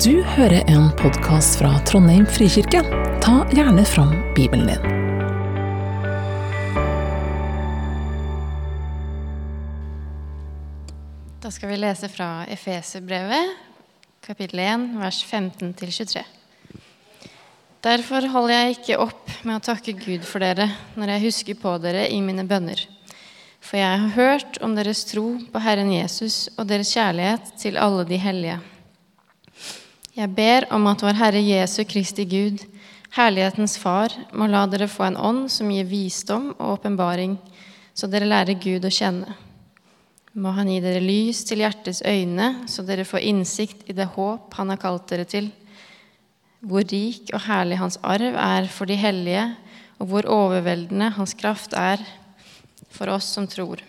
Du hører en podkast fra Trondheim frikirke. Ta gjerne fram Bibelen din. Da skal vi lese fra Efeserbrevet, kapittel 1, vers 15-23. Derfor holder jeg ikke opp med å takke Gud for dere når jeg husker på dere i mine bønner. For jeg har hørt om deres tro på Herren Jesus og deres kjærlighet til alle de hellige. Jeg ber om at vår Herre Jesu Kristi Gud, herlighetens Far, må la dere få en ånd som gir visdom og åpenbaring, så dere lærer Gud å kjenne. Må Han gi dere lys til hjertets øyne, så dere får innsikt i det håp Han har kalt dere til, hvor rik og herlig Hans arv er for de hellige, og hvor overveldende Hans kraft er for oss som tror.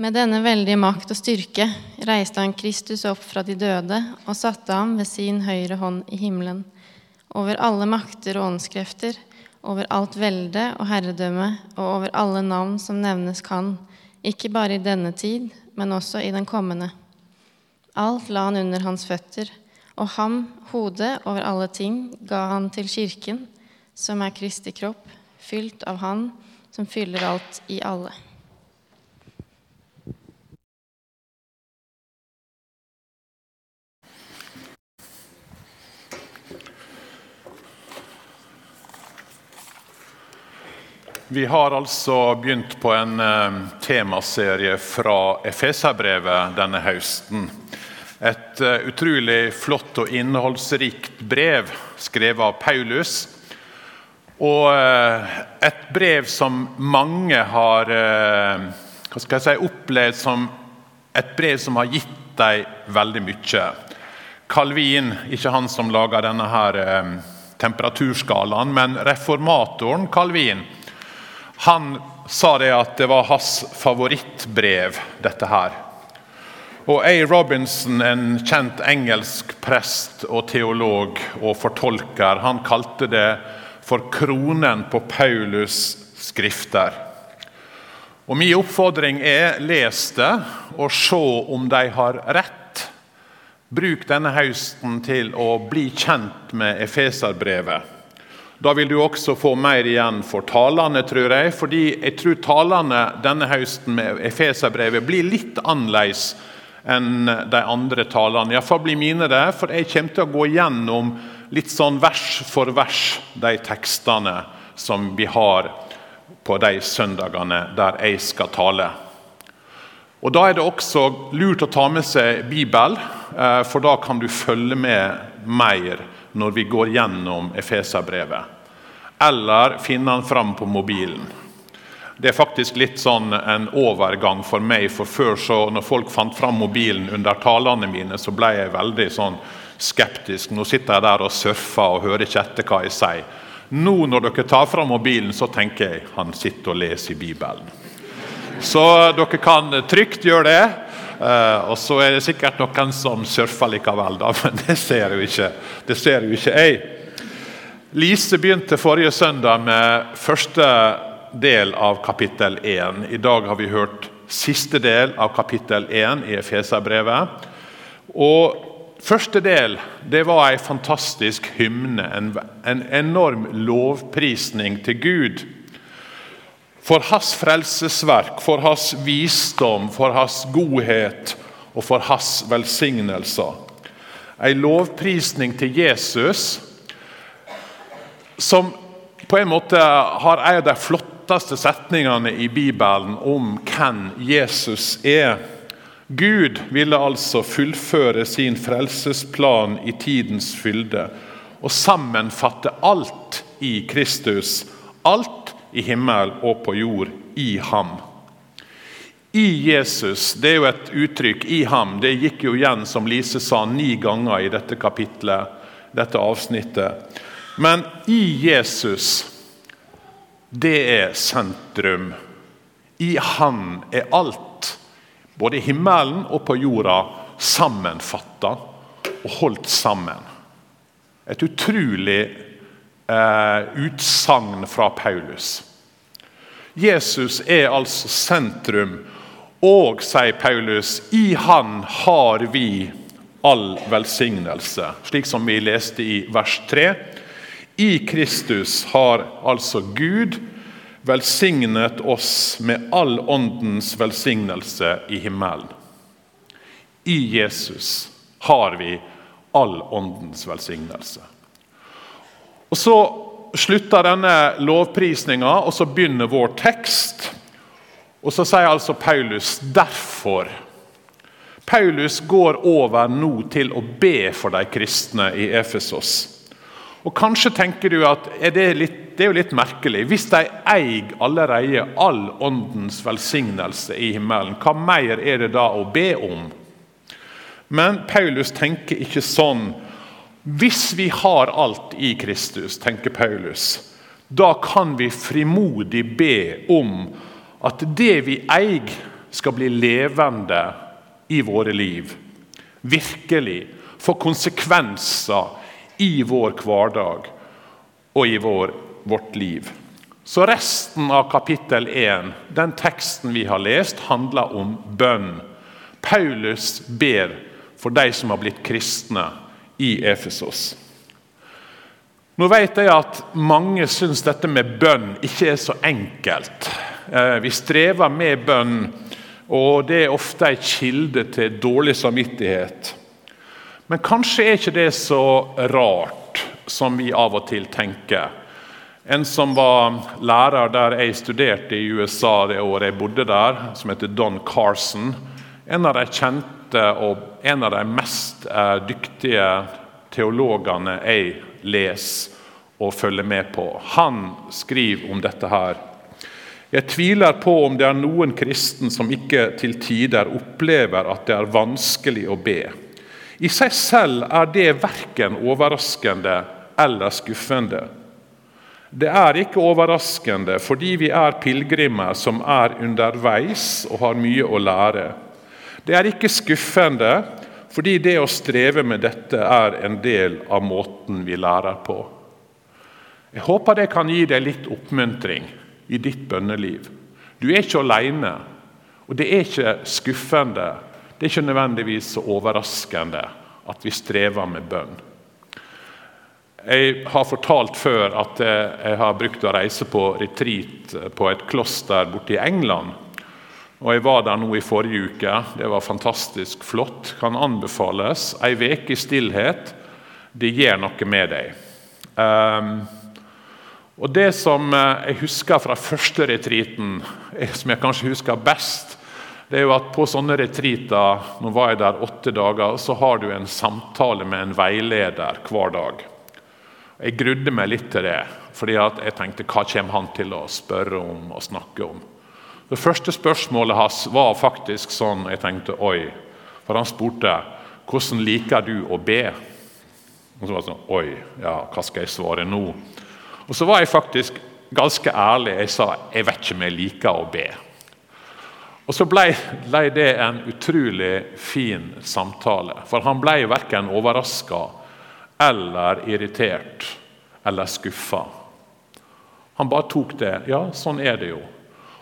Med denne veldige makt og styrke reiste han Kristus opp fra de døde og satte ham ved sin høyre hånd i himmelen, over alle makter og åndskrefter, over alt velde og herredømme og over alle navn som nevnes kan, ikke bare i denne tid, men også i den kommende. Alt la han under hans føtter, og ham, hodet over alle ting, ga han til kirken, som er Kristi kropp, fylt av Han som fyller alt i alle. Vi har altså begynt på en eh, temaserie fra Efeserbrevet denne høsten. Et eh, utrolig flott og innholdsrikt brev skrevet av Paulus. Og eh, et brev som mange har si, opplevd som et brev som har gitt dem veldig mye. Calvin, ikke han som laga denne her temperaturskalaen, men reformatoren Calvin, han sa det at det var hans favorittbrev, dette her. Og A. Robinson, en kjent engelsk prest og teolog og fortolker, han kalte det for kronen på Paulus' skrifter. Og Min oppfordring er les det og se om de har rett. Bruk denne høsten til å bli kjent med Efeserbrevet. Da vil du også få mer igjen for talene, tror jeg. Fordi jeg tror talene denne høsten med Efeserbrevet blir litt annerledes enn de andre talene. Iallfall blir mine det, for jeg kommer til å gå gjennom litt sånn vers for vers de tekstene som vi har på de søndagene der jeg skal tale. Og Da er det også lurt å ta med seg Bibel, eh, for da kan du følge med mer når vi går gjennom Efeserbrevet. Eller finne den fram på mobilen. Det er faktisk litt sånn en overgang for meg. for Før, så når folk fant fram mobilen under talene mine, så ble jeg veldig sånn skeptisk. Nå sitter jeg der og surfer og hører ikke etter hva jeg sier. Nå når dere tar fram mobilen, så tenker jeg han sitter og leser i Bibelen. Så dere kan trygt gjøre det. Uh, og så er det sikkert noen som surfer likevel, da, men det ser jo ikke, det ser jo ikke jeg. Lise begynte forrige søndag med første del av kapittel 1. I dag har vi hørt siste del av kapittel 1 i Efeserbrevet. Og Første del det var en fantastisk hymne, en, en enorm lovprisning til Gud for hans frelsesverk, for hans visdom, for hans godhet og for hans velsignelser. En lovprisning til Jesus som på en måte har en av de flotteste setningene i Bibelen om hvem Jesus er. Gud ville altså fullføre sin frelsesplan i tidens fylde og sammenfatte alt i Kristus. Alt i himmel og på jord i ham. I Jesus, det er jo et uttrykk i ham. Det gikk jo igjen, som Lise sa, ni ganger i dette kapitlet, dette avsnittet. Men i Jesus, det er sentrum. I Han er alt, både i himmelen og på jorda, sammenfatta og holdt sammen. Et utrolig eh, utsagn fra Paulus. Jesus er altså sentrum, og, sier Paulus, i han har vi all velsignelse, slik som vi leste i vers 3. I Kristus har altså Gud velsignet oss med all åndens velsignelse i himmelen. I Jesus har vi all åndens velsignelse. Og Så slutter denne lovprisninga, og så begynner vår tekst. Og så sier altså Paulus 'derfor'. Paulus går over nå til å be for de kristne i Efesos. Og Kanskje tenker du at det, litt, det, er jo litt merkelig. Hvis de eier allerede all åndens velsignelse i himmelen, hva mer er det da å be om? Men Paulus tenker ikke sånn. Hvis vi har alt i Kristus, tenker Paulus, da kan vi frimodig be om at det vi eier, skal bli levende i våre liv. Virkelig få konsekvenser i vår hverdag og i vår, vårt liv. Så resten av kapittel 1, den teksten vi har lest, handler om bønn. Paulus ber for de som har blitt kristne i Efesos. Nå vet jeg at mange syns dette med bønn ikke er så enkelt. Eh, vi strever med bønn, og det er ofte en kilde til dårlig samvittighet. Men kanskje er ikke det så rart som vi av og til tenker. En som var lærer der jeg studerte i USA det året jeg bodde der, som heter Don Carson. En av de kjente og en av de mest eh, dyktige teologene jeg leser og følger med på. Han skriver om dette her. Jeg tviler på om det er noen kristen som ikke til tider opplever at det er vanskelig å be. I seg selv er det verken overraskende eller skuffende. Det er ikke overraskende fordi vi er pilegrimer som er underveis og har mye å lære. Det er ikke skuffende fordi det å streve med dette er en del av måten vi lærer på. Jeg håper det kan gi deg litt oppmuntring i ditt bønneliv. Du er ikke alene, og det er ikke skuffende det er ikke nødvendigvis så overraskende at vi strever med bønn. Jeg har fortalt før at jeg har brukt å reise på retreat på et kloster borte i England. Og Jeg var der nå i forrige uke. Det var fantastisk flott. Kan anbefales. Ei uke i stillhet. Det gjør noe med deg. Um, og Det som jeg husker fra første retreaten, som jeg kanskje husker best, det er jo at På sånne retreater nå var jeg der åtte dager, så har du en samtale med en veileder hver dag. Jeg grudde meg litt til det, fordi jeg tenkte hva kommer han til å spørre om og snakke om. Det første spørsmålet hans var faktisk sånn jeg tenkte oi. For han spurte hvordan liker du å be. Og så var det sånn Oi, ja, hva skal jeg svare nå? Og så var jeg faktisk ganske ærlig. Jeg sa jeg vet ikke om jeg liker å be. Og Så ble, ble, det en utrolig fin samtale. For han ble verken overraska eller irritert eller skuffa. Han bare tok det. Ja, sånn er det jo.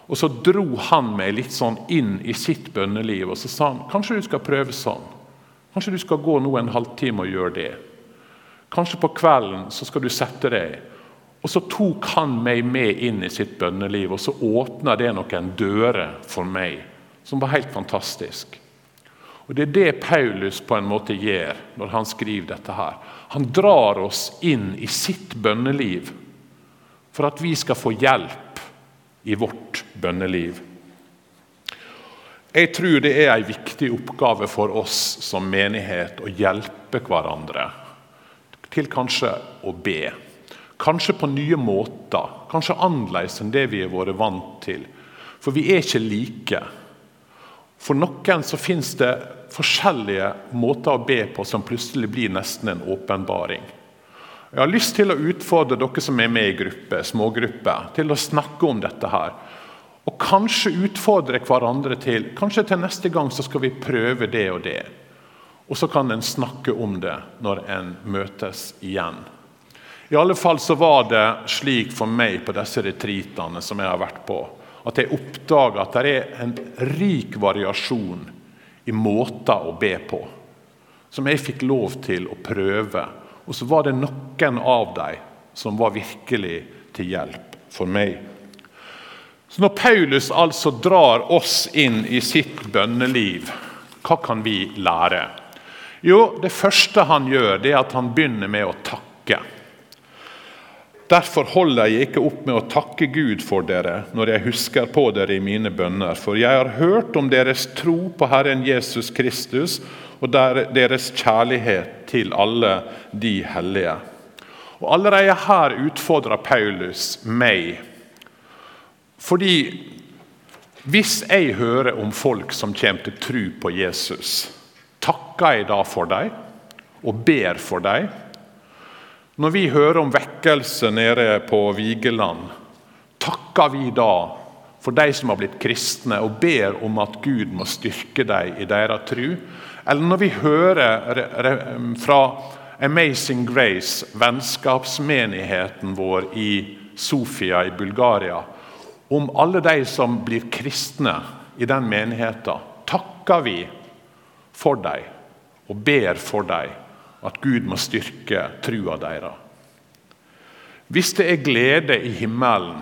Og Så dro han meg litt sånn inn i sitt bønneliv og så sa han, kanskje du skal prøve sånn. Kanskje du skal gå nå en halvtime og gjøre det. Kanskje på kvelden så skal du sette deg og Så tok han meg med inn i sitt bønneliv, og så åpna det noen dører for meg som var helt fantastisk. Og Det er det Paulus på en måte gjør når han skriver dette. her. Han drar oss inn i sitt bønneliv for at vi skal få hjelp i vårt bønneliv. Jeg tror det er en viktig oppgave for oss som menighet å hjelpe hverandre til kanskje å be. Kanskje på nye måter, kanskje annerledes enn det vi har vært vant til. For vi er ikke like. For noen så finnes det forskjellige måter å be på som plutselig blir nesten en åpenbaring. Jeg har lyst til å utfordre dere som er med i gruppe, smågrupper, til å snakke om dette her. Og kanskje utfordre hverandre til kanskje til neste gang så skal vi prøve det og det. Og så kan en snakke om det når en møtes igjen. I alle fall så var det slik for meg på disse retreatene som jeg har vært på, at jeg oppdaga at det er en rik variasjon i måter å be på. som jeg fikk lov til å prøve. Og så var det noen av dem som var virkelig til hjelp for meg. Så Når Paulus altså drar oss inn i sitt bønneliv, hva kan vi lære? Jo, Det første han gjør, det er at han begynner med å takke. Derfor holder jeg ikke opp med å takke Gud for dere når jeg husker på dere i mine bønner, for jeg har hørt om deres tro på Herren Jesus Kristus og deres kjærlighet til alle de hellige. Og Allerede her utfordrer Paulus meg. Fordi hvis jeg hører om folk som kommer til tro på Jesus, takker jeg da for dem og ber for dem? Når vi hører om vekkelse nede på Vigeland, takker vi da for de som har blitt kristne, og ber om at Gud må styrke dem i deres tro? Eller når vi hører fra Amazing Grace, vennskapsmenigheten vår i Sofia i Bulgaria, om alle de som blir kristne i den menigheten, takker vi for dem og ber for dem at Gud må styrke trua deres. Hvis det er glede i himmelen,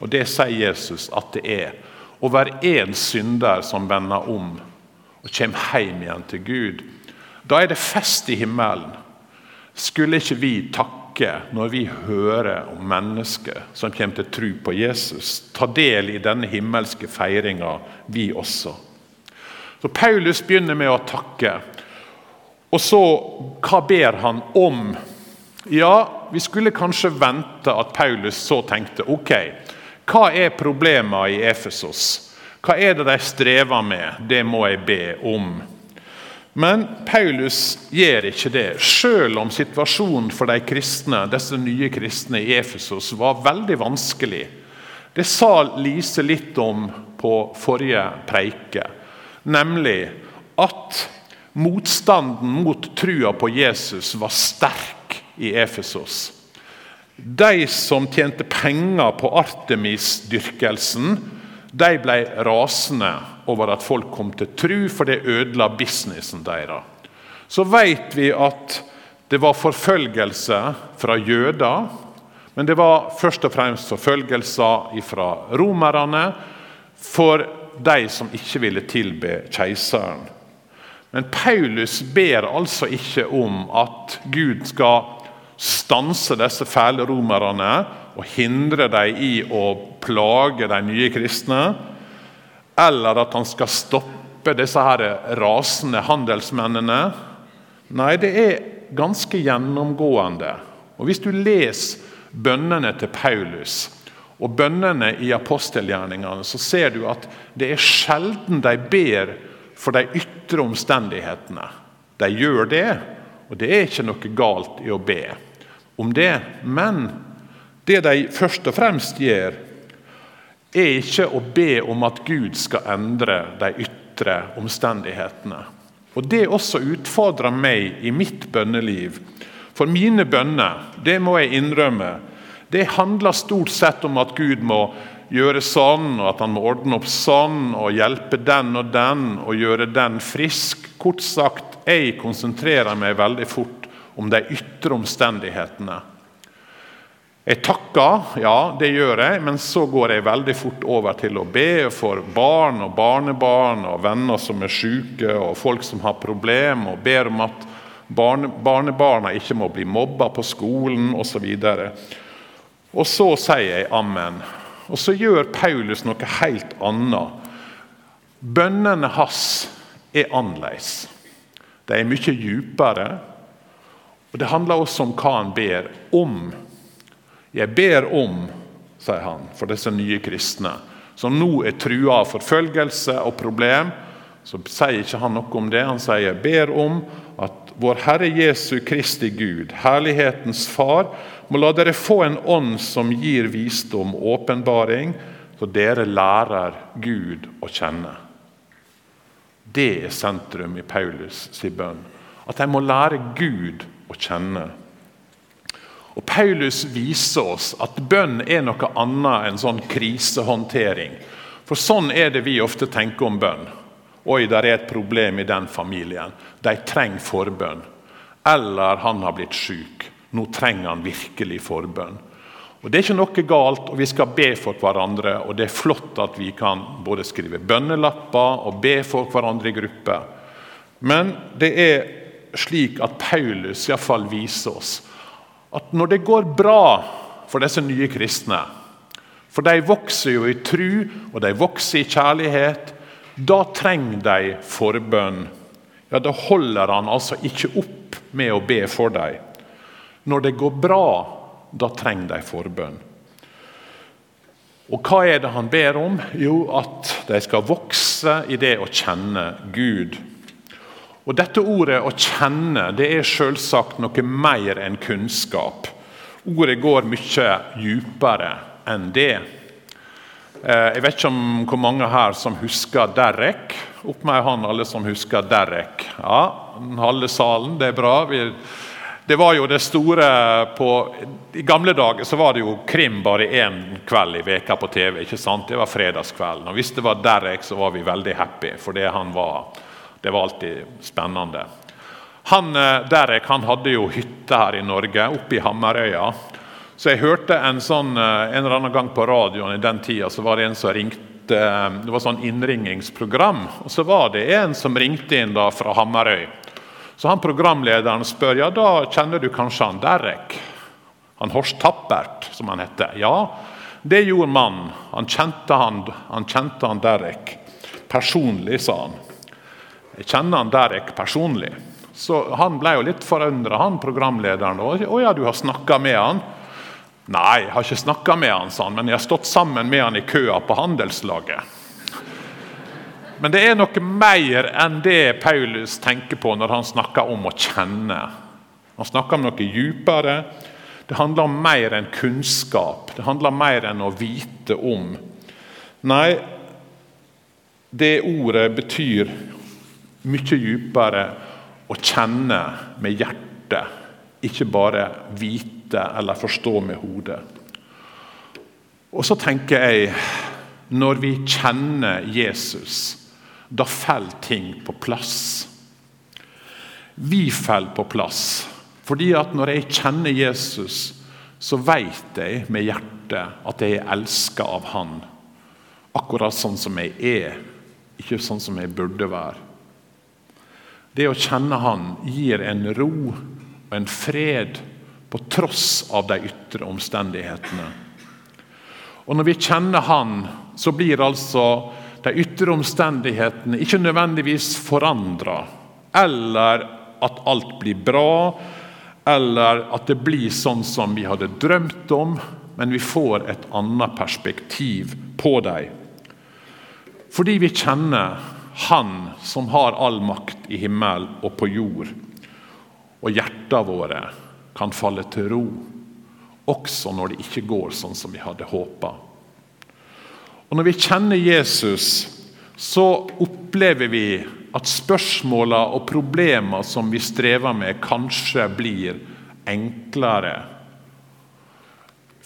og det sier Jesus at det er, over én synder som vender om og kommer hjem igjen til Gud, da er det fest i himmelen. Skulle ikke vi takke når vi hører om mennesker som kommer til tro på Jesus? Ta del i denne himmelske feiringa, vi også. Så Paulus begynner med å takke. Og så, hva ber han om? Ja, vi skulle kanskje vente at Paulus så tenkte ok, hva er problemene i Efesos? Hva er det de strever med? Det må jeg be om. Men Paulus gjør ikke det, selv om situasjonen for de kristne, disse nye kristne i Efesos var veldig vanskelig. Det sa Lise litt om på forrige preike, nemlig at Motstanden mot trua på Jesus var sterk i Efesos. De som tjente penger på Artemis-dyrkelsen, de ble rasende over at folk kom til tru, for det ødela businessen deres. Så vet vi at det var forfølgelse fra jøder, men det var først og fremst forfølgelser fra romerne for de som ikke ville tilbe keiseren. Men Paulus ber altså ikke om at Gud skal stanse disse fæle romerne og hindre dem i å plage de nye kristne, eller at han skal stoppe disse her rasende handelsmennene. Nei, det er ganske gjennomgående. Og Hvis du leser bønnene til Paulus og bønnene i apostelgjerningene, så ser du at det er sjelden de ber for de ytre omstendighetene. De gjør det, og det er ikke noe galt i å be om det. Men det de først og fremst gjør, er ikke å be om at Gud skal endre de ytre omstendighetene. Og Det også utfordrer meg i mitt bønneliv. For mine bønner, det må jeg innrømme, det handler stort sett om at Gud må gjøre sånn, og at han må ordne opp sånn, og hjelpe den og den, og gjøre den frisk. Kort sagt, jeg konsentrerer meg veldig fort om de ytre omstendighetene. Jeg takker, ja, det gjør jeg, men så går jeg veldig fort over til å be for barn og barnebarn og venner som er syke, og folk som har problemer, og ber om at barne, barnebarna ikke må bli mobba på skolen osv. Og, og så sier jeg amen. Og så gjør Paulus noe helt annet. Bønnene hans er annerledes. De er mye djupere. Og det handler også om hva han ber om. Jeg ber om, sier han, for disse nye kristne, som nå er trua av forfølgelse og problem. Så sier ikke han noe om det. Han sier jeg ber om at vår Herre Jesu Kristi Gud, herlighetens Far, må la dere få en ånd som gir visdom og åpenbaring, så dere lærer Gud å kjenne. Det er sentrum i Paulus' sin bønn. At de må lære Gud å kjenne. Og Paulus viser oss at bønn er noe annet enn sånn krisehåndtering. For sånn er det vi ofte tenker om bønn. Oi, der er et problem i den familien. De trenger forbønn. Eller han har blitt syk. Nå trenger han virkelig forbønn. Og Det er ikke noe galt, og vi skal be for hverandre. og Det er flott at vi kan både skrive bønnelapper og be for hverandre i grupper. Men det er slik at Paulus i fall viser oss at når det går bra for disse nye kristne, for de vokser jo i tru og de vokser i kjærlighet, da trenger de forbønn. Ja, Da holder han altså ikke opp med å be for dem. Når det går bra, da trenger de forbønn. Og hva er det han ber om? Jo, at de skal vokse i det å kjenne Gud. Og Dette ordet 'å kjenne' det er selvsagt noe mer enn kunnskap. Ordet går mye dypere enn det. Eh, jeg vet ikke om hvor mange her som husker Derek. Opp med ei hånd, alle som husker Derek. Ja, halve salen, det er bra. Vi det var jo det store på, I gamle dager så var det jo krim bare én kveld i veka på TV. ikke sant? Det var fredagskvelden. Og Hvis det var Derek, så var vi veldig happy, for det han var, det var alltid spennende. Han, eh, Derek han hadde jo hytte her i Norge, oppe i Hammerøya. Så jeg hørte en sånn, eh, en eller annen gang på radioen i den tida, så var det en som ringte eh, Det var sånn innringingsprogram. Og så var det en som ringte inn da fra Hamarøy. Så han programlederen spør ja, da kjenner du kanskje han Derek. Han Horst Tappert, som han heter. Ja, det gjorde mannen. Han kjente han, han kjente han Derek personlig, sa han. Jeg kjenner han Derek personlig. Så Han ble jo litt forundra, han programlederen. Å ja, du har snakka med han? Nei, jeg har ikke snakka med han, sa han, men jeg har stått sammen med han i køa på handelslaget. Men det er noe mer enn det Paulus tenker på når han snakker om å kjenne. Han snakker om noe djupere. Det handler om mer enn kunnskap. Det handler om mer enn å vite om. Nei, det ordet betyr mye djupere å kjenne med hjertet, ikke bare vite eller forstå med hodet. Og så tenker jeg, når vi kjenner Jesus da faller ting på plass. Vi faller på plass. Fordi at når jeg kjenner Jesus, så vet jeg med hjertet at jeg er elska av Han. Akkurat sånn som jeg er, ikke sånn som jeg burde være. Det å kjenne Han gir en ro og en fred på tross av de ytre omstendighetene. Og Når vi kjenner Han, så blir altså de ytre omstendighetene ikke nødvendigvis forandra, eller at alt blir bra, eller at det blir sånn som vi hadde drømt om, men vi får et annet perspektiv på dem. Fordi vi kjenner Han som har all makt i himmel og på jord. Og hjertene våre kan falle til ro, også når det ikke går sånn som vi hadde håpa. Og Når vi kjenner Jesus, så opplever vi at spørsmåla og problemer som vi strever med, kanskje blir enklere.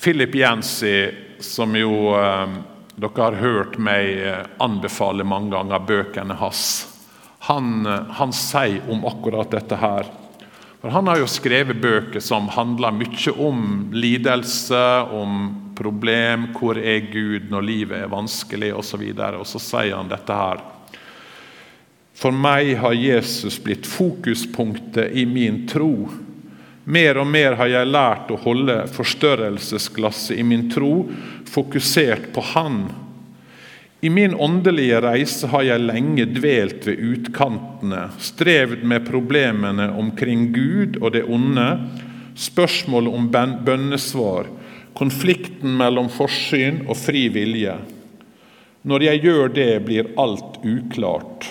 Philip Jensi, som jo eh, dere har hørt meg eh, anbefale mange ganger bøkene hans, han, eh, han sier om akkurat dette her. For Han har jo skrevet bøker som handler mye om lidelse, om problem, hvor er Gud når livet er vanskelig osv. Og, så og så sier han dette her. For meg har Jesus blitt fokuspunktet i min tro. Mer og mer har jeg lært å holde forstørrelsesglasset i min tro fokusert på Han. I min åndelige reise har jeg lenge dvelt ved utkantene, strevd med problemene omkring Gud og det onde, spørsmålet om bønnesvar, konflikten mellom forsyn og fri vilje. Når jeg gjør det, blir alt uklart.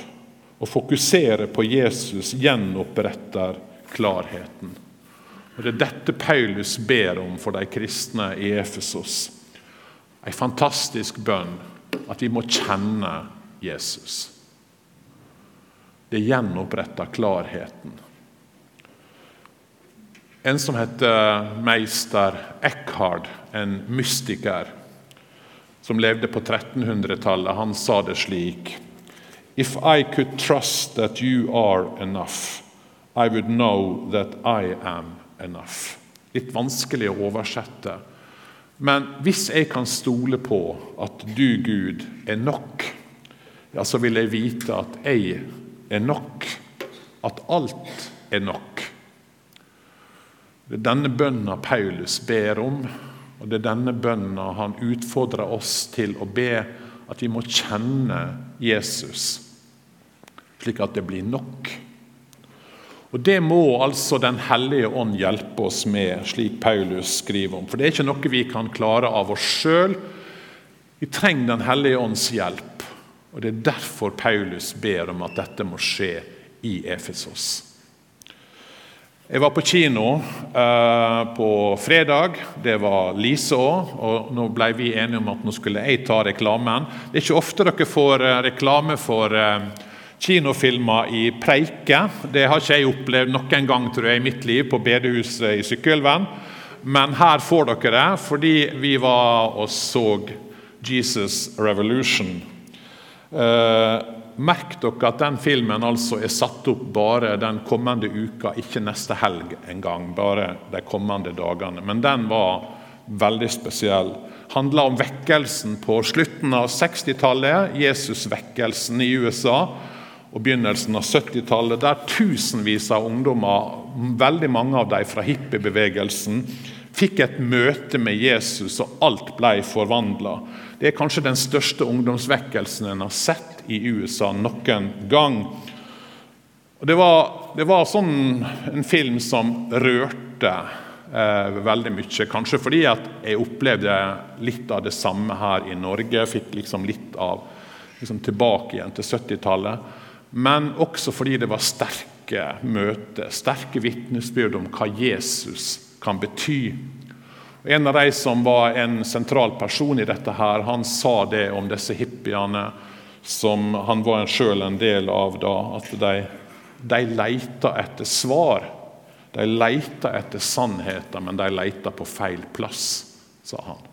Å fokusere på Jesus gjenoppretter klarheten. Og Det er dette Paulus ber om for de kristne i Efesos. En fantastisk bønn at vi må kjenne Jesus. Det gjenoppretter klarheten. En som heter meister Eckhard, en mystiker som levde på 1300-tallet, han sa det slik If I could trust that you are enough, I would know that I am enough. Litt vanskelig å oversette. Men hvis jeg kan stole på at du, Gud, er nok, ja, så vil jeg vite at jeg er nok. At alt er nok. Det er denne bønna Paulus ber om, og det er denne bønna han utfordrer oss til å be at vi må kjenne Jesus, slik at det blir nok. Og Det må altså Den hellige ånd hjelpe oss med, slik Paulus skriver om. For det er ikke noe vi kan klare av oss sjøl. Vi trenger Den hellige ånds hjelp. Og Det er derfor Paulus ber om at dette må skje i Efesos. Jeg var på kino eh, på fredag. Det var Lise òg. Og nå ble vi enige om at nå skulle jeg ta reklamen. Det er ikke ofte dere får eh, reklame for eh, kinofilmer i Preike. Det har ikke jeg opplevd noen gang tror jeg, i mitt liv på bedehuset i Sykkylven. Men her får dere det, fordi vi var og så Jesus Revolution. Eh, merk dere at den filmen altså er satt opp bare den kommende uka, ikke neste helg engang. Bare de kommende dagene. Men den var veldig spesiell. Handla om vekkelsen på slutten av 60-tallet, Jesus-vekkelsen i USA og begynnelsen av 70-tallet, der tusenvis av ungdommer, veldig mange av dem fra hippiebevegelsen, fikk et møte med Jesus, og alt ble forvandla. Det er kanskje den største ungdomsvekkelsen en har sett i USA noen gang. Det var, det var sånn en film som rørte eh, veldig mye. Kanskje fordi jeg opplevde litt av det samme her i Norge. Fikk liksom litt av liksom tilbake igjen til 70-tallet men også fordi det var sterke møter, sterke vitnesbyrd om hva Jesus kan bety. En av de som var en sentral person i dette, her, han sa det om disse hippiene, som han var sjøl en del av da, at de, de leita etter svar. De leita etter sannheter, men de leita på feil plass, sa han.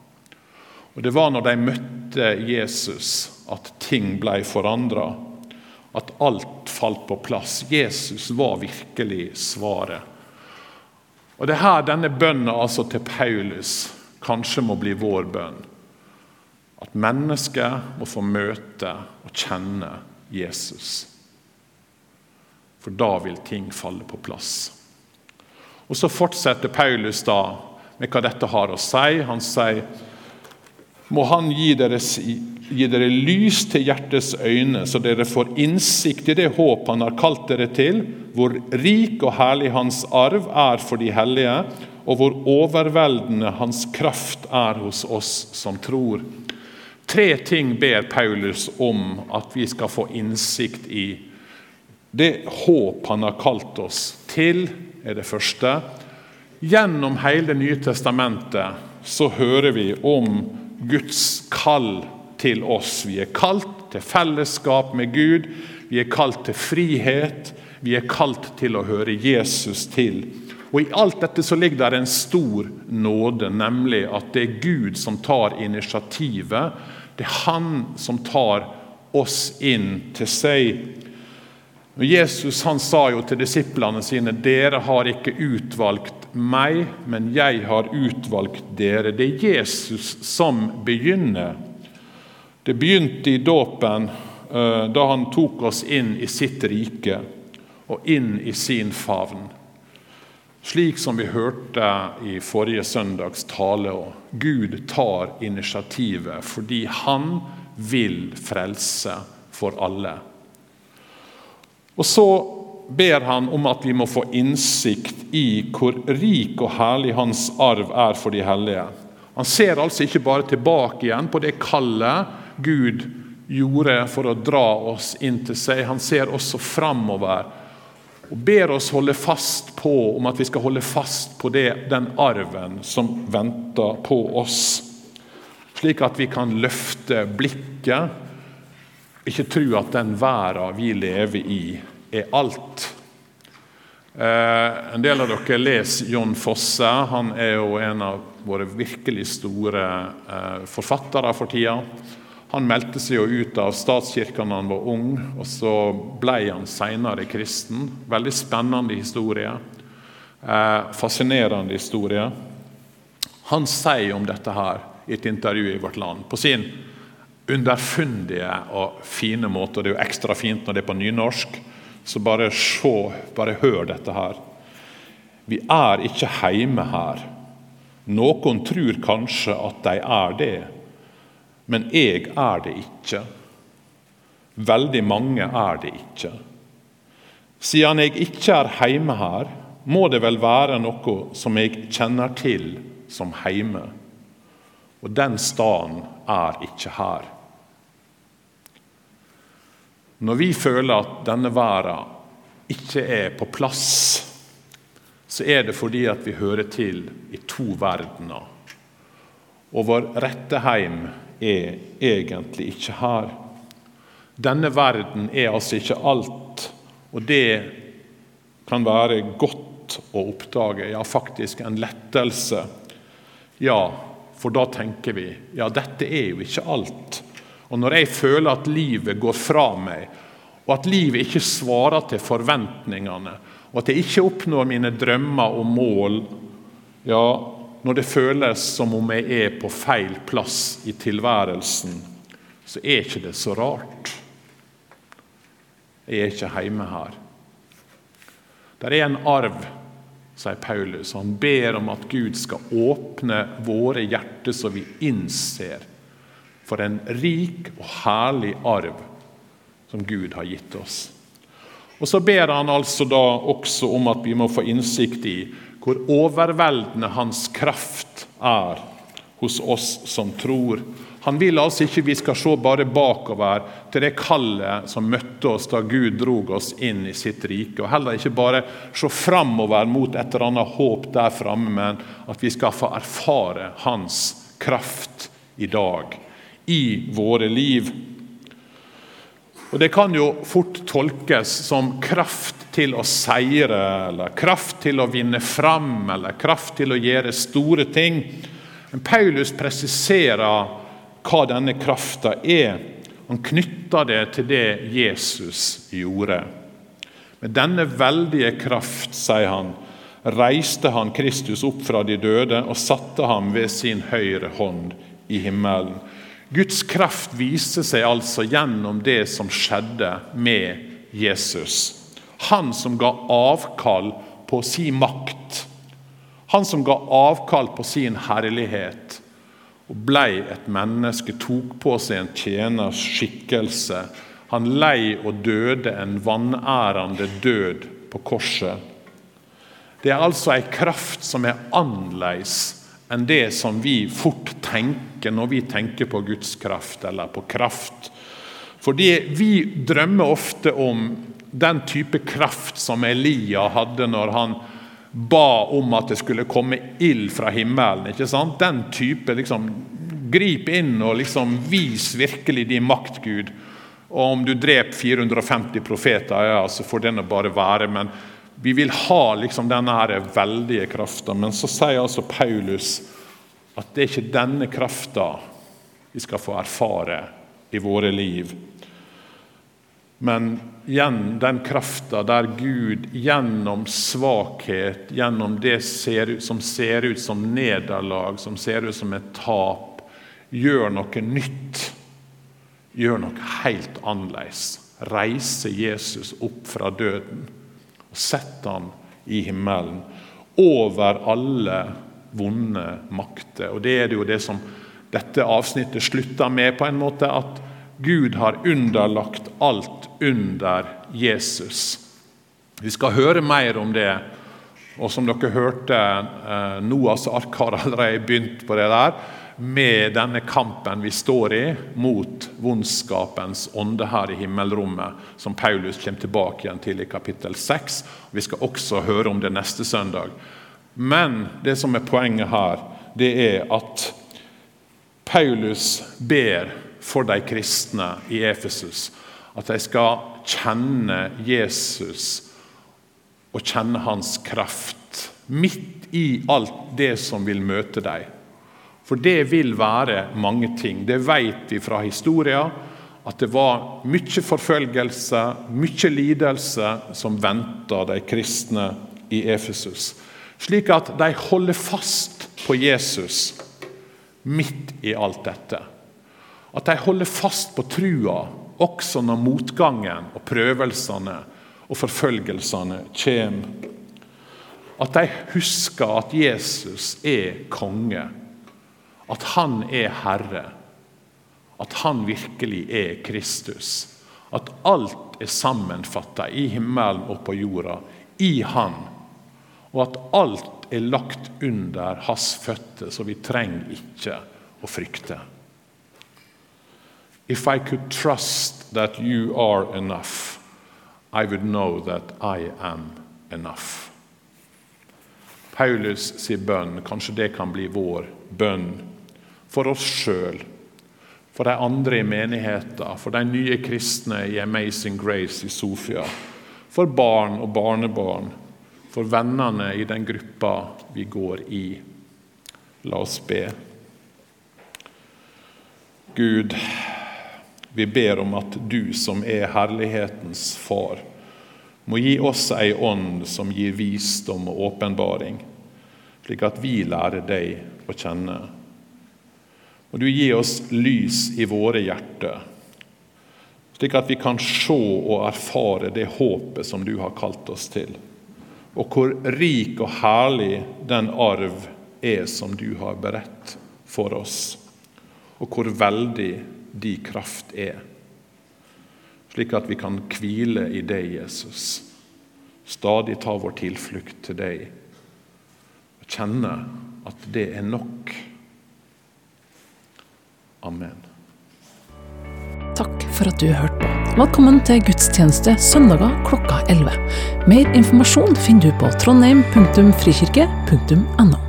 Og Det var når de møtte Jesus at ting ble forandra at alt falt på plass. Jesus var virkelig svaret. Og Det er her denne bønnen altså til Paulus kanskje må bli vår bønn. At mennesket må få møte og kjenne Jesus. For da vil ting falle på plass. Og Så fortsetter Paulus da med hva dette har å si. Han sier må Han gi dere, gi dere lys til hjertets øyne, så dere får innsikt i det håp Han har kalt dere til, hvor rik og herlig Hans arv er for de hellige, og hvor overveldende Hans kraft er hos oss som tror. Tre ting ber Paulus om at vi skal få innsikt i. Det håp han har kalt oss til, er det første. Gjennom hele Nye testamentet så hører vi om Guds kall til oss. Vi er kalt til fellesskap med Gud, vi er kalt til frihet, vi er kalt til å høre Jesus til. Og I alt dette så ligger det en stor nåde, nemlig at det er Gud som tar initiativet. Det er Han som tar oss inn til seg. Og Jesus han sa jo til disiplene sine dere har ikke utvalgt meg, men jeg har utvalgt dere. Det er Jesus som begynner. Det begynte i dåpen eh, da han tok oss inn i sitt rike og inn i sin favn. Slik som vi hørte i forrige søndags tale. Gud tar initiativet fordi han vil frelse for alle. Og så ber han om at vi må få innsikt i hvor rik og herlig hans arv er for de hellige. Han ser altså ikke bare tilbake igjen på det kallet Gud gjorde for å dra oss inn til seg. Han ser også framover og ber oss holde fast på om at vi skal holde fast på det, den arven som venter på oss. Slik at vi kan løfte blikket, ikke tro at den verden vi lever i, er alt. Eh, en del av dere leser John Fosse. Han er jo en av våre virkelig store eh, forfattere for tida. Han meldte seg jo ut av statskirken da han var ung, og så ble han senere kristen. Veldig spennende historie. Eh, fascinerende historie. Han sier om dette her i et intervju i Vårt Land på sin underfundige og fine måte. og Det er jo ekstra fint når det er på nynorsk, så bare se, bare hør dette her. Vi er ikke hjemme her. Noen tror kanskje at de er det, men jeg er det ikke. Veldig mange er det ikke. Siden jeg ikke er hjemme her, må det vel være noe som jeg kjenner til som heime. Og den staden er ikke her. Når vi føler at denne verden ikke er på plass, så er det fordi at vi hører til i to verdener. Og vår rette heim er egentlig ikke her. Denne verden er altså ikke alt, og det kan være godt å oppdage, ja, faktisk en lettelse. Ja, for da tenker vi ja, dette er jo ikke alt. Og når jeg føler at livet går fra meg, og at livet ikke svarer til forventningene, og at jeg ikke oppnår mine drømmer og mål, ja, når det føles som om jeg er på feil plass i tilværelsen, så er ikke det så rart. Jeg er ikke hjemme her. Det er en arv sier Paulus. Han ber om at Gud skal åpne våre hjerter så vi innser for en rik og herlig arv som Gud har gitt oss. Og Så ber han altså da også om at vi må få innsikt i hvor overveldende hans kraft er hos oss som tror han vil altså ikke vi skal se bare bakover til det kallet som møtte oss da Gud drog oss inn i sitt rike. Og heller ikke bare se framover mot et eller annet håp der framme, men at vi skal få erfare Hans kraft i dag, i våre liv. Og Det kan jo fort tolkes som kraft til å seire, eller kraft til å vinne fram, eller kraft til å gjøre store ting. Men Paulus presiserer hva denne krafta er. Han knytter det til det Jesus gjorde. Med denne veldige kraft, sier han, reiste han Kristus opp fra de døde og satte ham ved sin høyre hånd i himmelen. Guds kraft viste seg altså gjennom det som skjedde med Jesus. Han som ga avkall på sin makt. Han som ga avkall på sin herlighet og blei et menneske, tok på seg en tjeners skikkelse. Han lei og døde en vanærende død på korset. Det er altså ei kraft som er annerledes enn det som vi fort tenker når vi tenker på Guds kraft eller på kraft. Fordi vi drømmer ofte om den type kraft som Elia hadde når han ba om at det skulle komme ild fra himmelen. ikke sant? Den type liksom, Grip inn og liksom vis virkelig din makt, Gud. Og om du dreper 450 profeter, ja, så får det bare være. Men vi vil ha liksom denne her veldige krafta. Men så sier altså Paulus at det er ikke denne krafta vi skal få erfare i våre liv. Men den krafta der Gud gjennom svakhet, gjennom det ser som ser ut som nederlag, som ser ut som et tap, gjør noe nytt. Gjør noe helt annerledes. Reiser Jesus opp fra døden og setter han i himmelen. Over alle vonde makter. Og Det er det jo det som dette avsnittet slutter med, på en måte. At Gud har underlagt alt under Jesus. Vi skal høre mer om det. Og som dere hørte, eh, Noas ark har allerede begynt på det der, med denne kampen vi står i mot vondskapens ånde her i himmelrommet, som Paulus kommer tilbake igjen til i kapittel 6. Vi skal også høre om det neste søndag. Men det som er poenget her, det er at Paulus ber for de kristne i Efesus at de skal kjenne Jesus og kjenne hans kraft midt i alt det som vil møte dem. For det vil være mange ting. Det vet vi fra historia. At det var mye forfølgelse, mye lidelse som venta de kristne i Efesus. Slik at de holder fast på Jesus midt i alt dette. At de holder fast på trua også når motgangen og prøvelsene og forfølgelsene kommer. At de husker at Jesus er konge, at han er herre, at han virkelig er Kristus. At alt er sammenfatta i himmelen og på jorda, i Han. Og at alt er lagt under hans føtter, så vi trenger ikke å frykte. If I could trust that you are enough, I would know that I am enough. Paulus sier bønn, kanskje det kan bli vår bønn for oss sjøl, for de andre i menigheten, for de nye kristne i Amazing Grace i Sofia, for barn og barnebarn, for vennene i den gruppa vi går i. La oss be. Gud, vi ber om at du som er herlighetens far, må gi oss ei ånd som gir visdom og åpenbaring, slik at vi lærer deg å kjenne. Og du gir oss lys i våre hjerter, slik at vi kan se og erfare det håpet som du har kalt oss til, og hvor rik og herlig den arv er som du har beredt for oss, og hvor veldig de kraft er slik at vi kan hvile i deg, Jesus. Stadig ta vår tilflukt til deg og kjenne at det er nok. Amen. Takk for at du hørte på. Velkommen til gudstjeneste søndager klokka 11. Mer informasjon finner du på trondheim.frikirke.no.